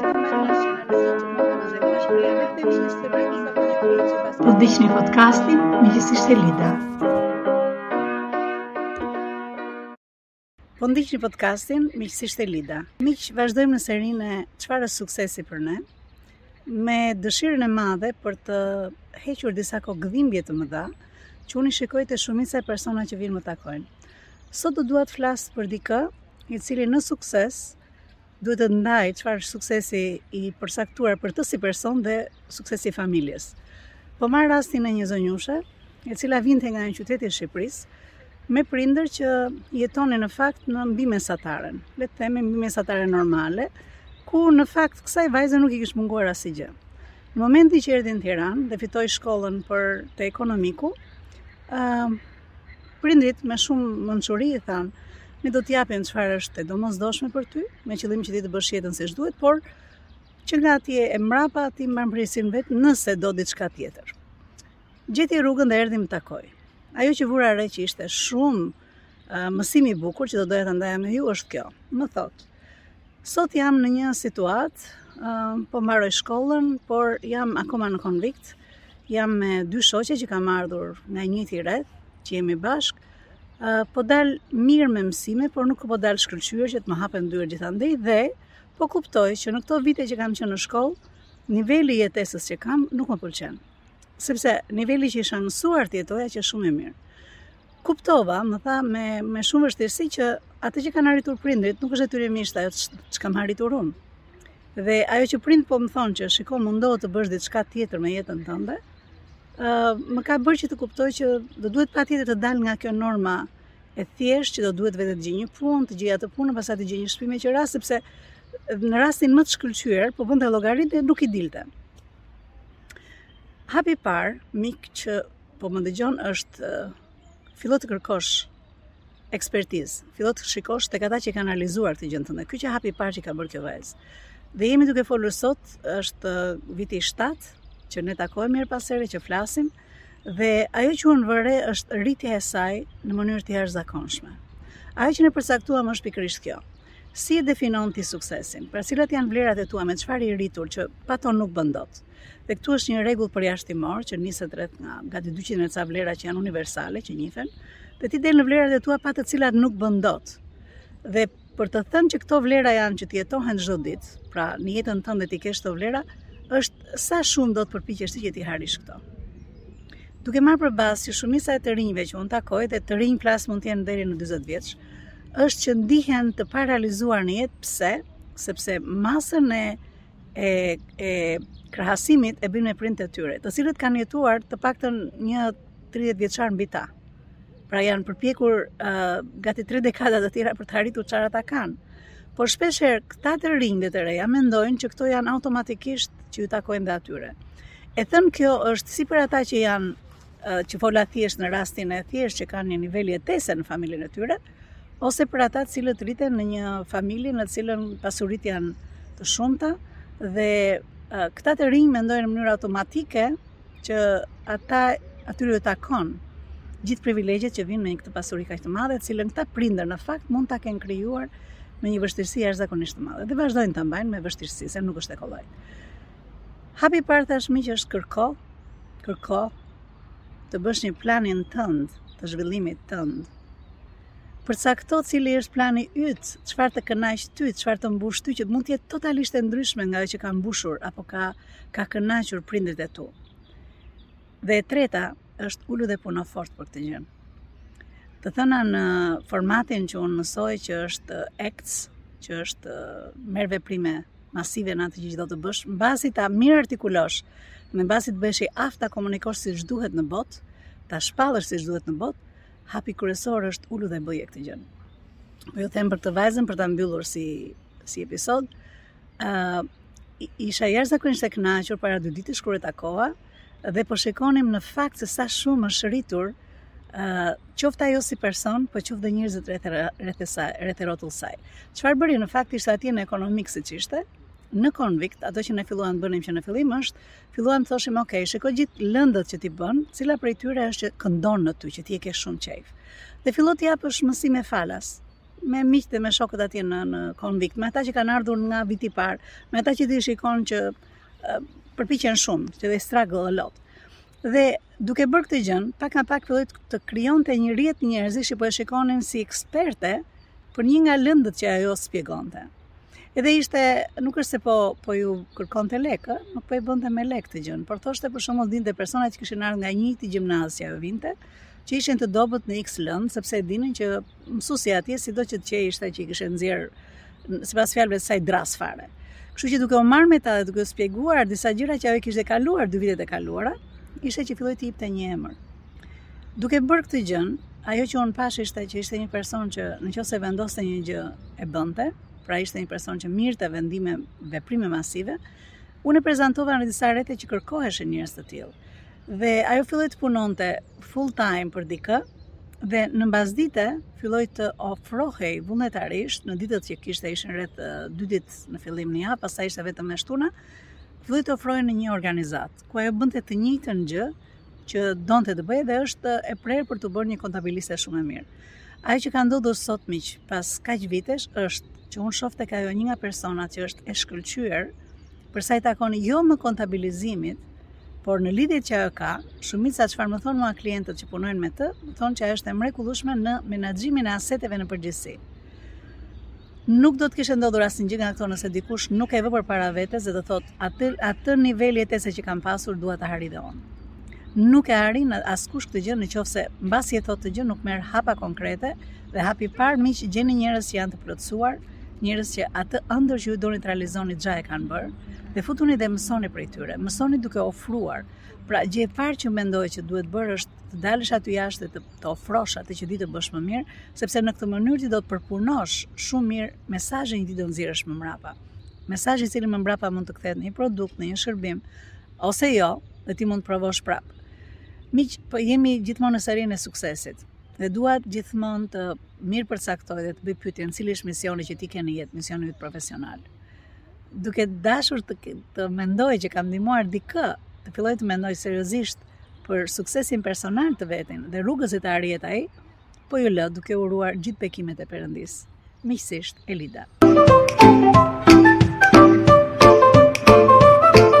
Po ndiqni podcastin Miqësisht Elida. Po ndiqni podcastin Miqësisht Elida. Miq, vazhdojmë në serinë e çfarë suksesi për ne me dëshirën e madhe për të hequr disa kokëdhimbje të mëdha, që unë shikoj te shumica e persona që vijnë më takojnë. Sot do dua të flas për dikë, i cili në sukses duhet të ndaj çfarë suksesi i përcaktuar për të si person dhe suksesi i familjes. Po marr rastin e një zonjushe, e cila vinte nga një qytet i Shqipërisë, me prindër që jetonin në fakt në mbi mesataren, le të themi mbi mesataren normale, ku në fakt kësaj vajze nuk i kishte munguar asgjë. Në momentin që erdhi në Tiranë dhe fitoi shkollën për te ekonomiku, uh, Prindrit me shumë mënçuri i thanë, ne do të japim çfarë është e domosdoshme për ty, me qëllim që ti të bësh jetën siç duhet, por që nga aty e mrapa ti mban përgjegjësinë vetë nëse do diçka tjetër. Gjeti rrugën dhe erdhi më takoi. Ajo që vura re që ishte shumë mësim i bukur që do doja të ndaja me ju është kjo. Më thotë, Sot jam në një situatë, po mbaroj shkollën, por jam akoma në konvikt. Jam me dy shoqe që kam ardhur nga i njëjti rreth, që jemi bashkë. Po dal mirë me mësime, por nuk po dal shkëlqyer që të më hapen dyer gjithandej dhe po kuptoj që në këto vite që kam qenë në shkollë, niveli i jetesës që kam nuk më pëlqen. Sepse niveli që isha mësuar të jetoja qe shumë i mirë. Kuptova, më tha me me shumë vështirësi që atë që kanë arritur prindrit nuk është detyrimisht ajo ç'kam arritur unë. Dhe ajo që prindrit po më thonë që shiko mundohu të bësh diçka tjetër me jetën tënde, ë uh, më ka bërë që të kuptoj që do duhet patjetër të dal nga kjo norma e thjeshtë që do duhet vetëm të gjej një punë, të gjej atë punë, pastaj të gjej një shtëpi me qira sepse në rastin më të shkëlqyer po bënte llogaritë nuk i dilte. Hapi i parë, mik që Po më dëgjon është fillo të kërkosh ekspertizë, fillo të shikosh tek ata që kanë analizuar këtë gjë tënde. Ky qe hapi i parë që ka bërë kjo vajzë. Dhe jemi duke folur sot, është viti i 7 që ne takohemi herë pas here që flasim dhe ajo që unë vë re është rritja e saj në mënyrë të jashtëzakonshme. Ajo që ne përcaktuam është pikërisht kjo. Si e definon ti suksesin? Pra cilat janë vlerat e tua me çfarë je rritur që pa to nuk bën dot? Dhe këtu është një rregull përjashtimor që niset rreth nga gati 200 e ca vlera që janë universale, që njihen, dhe ti del në vlerat e tua pa të cilat nuk bën dot. Dhe për të thënë që këto vlera janë që të jetohen çdo ditë, pra në jetën tënde t'i kesh këto vlera, është sa shumë do të përpiqesh ti që t'i arrish këto. Duke marrë për bazë që shumica e të rinjve që unë takoj dhe të rinj flas mund të jenë deri në 40 vjeç, është që ndihen të paralizuar në jetë pse? Sepse masën e e e krahasimit e bëjnë me prindët e tyre, të cilët kanë jetuar të paktën një 30 vjeçar mbi ta. Pra janë përpjekur uh, gati 3 dekada të tëra për të arritur çfarë ata kanë. Por shpeshherë këta të rinj dhe të reja mendojnë që këto janë automatikisht që ju takojnë dhe atyre. E thënë kjo është si për ata që janë që fola thjesht në rastin e thjeshtë që kanë një nivel jetese në familjen e tyre, ose për ata të cilët rriten në një familje në të cilën pasuritë janë të shumta dhe këta të rinj mendojnë në mënyrë automatike që ata atyre ju takon gjithë privilegjet që vijnë me këtë pasuri kaq të madhe, të cilën këta prindër në fakt mund ta kenë krijuar me një vështirësi jashtëzakonisht të madhe dhe vazhdojnë ta mbajnë me vështirësi se nuk është e kollajtë. Hapi i parë tashmë që është kërko, kërko të bësh një planin tënd të zhvillimit tënd. Përcakto cili është plani yt, çfarë të kënaq ty, çfarë të mbush ty që mund të jetë totalisht e ndryshme nga ajo që ka mbushur apo ka ka kënaqur prindërit e tu. Dhe e treta është ulu dhe puno fort për këtë gjënë. Të thëna në formatin që unë mësoj që është ACTS, që është merr veprime masive në atë gjë që do të bësh, mbasi ta mirartikulosh, mbasi të bëhesh e aftë ta komunikosh siç duhet në botë, ta shpallësh siç duhet në botë, hapi kryesor është ulu dhe bëje këtë gjënë. Po ju them për këtë vajzën për ta mbyllur si si episod. Ë uh, isha jashtëzakonisht e kënaqur para dy ditësh kur e takova. dhe po shikonim në fakt se sa shumë është rritur qoftë ajo si person, po qoftë dhe njerëzit rreth rreth saj, rreth rrotull saj. Çfarë bëri në fakt ishte atje në ekonomik siç ishte, në konvikt, ato që ne filluam të bënim që në fillim është, filluam të thoshim, ok, shiko gjithë lëndët që ti bën, cila prej tyre është që këndon në ty, që ti e ke shumë qejf. Dhe fillo të japësh mësime falas, me miqtë dhe me shokët atje në, në konvikt, me ata që kanë ardhur nga viti i parë, me ata që ti shikon që përpiqen shumë, që they struggle a lot. Dhe duke bërë këtë gjënë, pak nga pak filloi të krijonte një rrjet njerëzish që po e shikonin si eksperte për një nga lëndët që ajo shpjegonte. Edhe ishte, nuk është se po po ju kërkonte lekë, nuk po e bënte me lekë këtë gjënë, por thoshte për shembull dinte persona që kishin ardhur nga i njëjti gjimnaz që ajo vinte, që ishin të dobët në X lëndë, sepse e dinin që mësuesi atje, sido që të qe ishte që i kishte nxjerrë, sipas fjalëve të saj, drasë fare. Kështu që duke u marrë me ta dhe duke u shpjeguar disa gjëra që ajo kishte kaluar dy vitet e kaluara, ishte që filloi të jepte një emër. Duke bërë këtë gjënë, ajo që unë pashë ishte që ishte një person që në qoftë se vendoste një gjë e bënte, pra ishte një person që merrte vendime veprime masive, Unë e prezantova në disa rrethe që kërkoheshin njerëz të tillë. Dhe ajo filloi të punonte full time për dikë dhe në mbasdite filloi të ofrohej vullnetarisht në ditët që kishte ishin rreth dy ditë në fillim në javë, pastaj ishte vetëm me shtuna, filloi të ofrohej në një organizatë ku ajo bënte të njëjtën gjë që donte të bëjë, dhe është e prerë për t'u bërë një kontabiliste shumë e mirë. Ajo që ka ndodhur sot miq, pas kaq vitesh është që unë shoh tek ajo një nga personat që është e shkëlqyer për sa i takon jo më kontabilizimit, por në lidhjet që ajo ka, shumica çfarë më thonë mua klientët që punojnë me të, më thonë që ajo është e mrekullueshme në menaxhimin e aseteve në përgjithësi. Nuk do të kishte ndodhur asnjë gjë nga këto nëse dikush nuk e vë përpara vetes dhe të thotë atë atë nivel jetese që kam pasur dua ta arrij dhe unë nuk e arrin askush këtë gjë në qoftë se mbasi e thotë këtë gjë nuk merr hapa konkrete dhe hapi i parë miq gjeni njerëz që janë të plotësuar, njerëz që atë ëndërr që ju doni të realizoni xha e kanë bërë dhe futuni dhe mësoni prej tyre, mësoni duke ofruar. Pra gjëja e parë që mendoj që duhet bërë është të dalësh aty jashtë dhe të të ofrosh atë që di të bësh më mirë, sepse në këtë mënyrë ti do të përpunosh shumë mirë mesazhin që ti do nxjerrësh më mbrapa. Mesazhi i cili më mbrapa mund të kthehet në një produkt, në një shërbim, ose jo, dhe ti mund të provosh prap. Miq, po jemi gjithmonë në serinë e suksesit. Dhe dua gjithmonë ta mirëpërcaktoj dhe të bëj pyetjen, cili është misioni që ti ke në jetë, misioni yt profesional? Duke dashur të të mendoj që kam ndihmuar dikë, të fillojë të mendojë seriozisht për suksesin personal të vetin dhe rrugës si të arrihet ai, po ju lë duke ju uruar gjithë bekimet e Perëndisë. Miqësisht, Elida.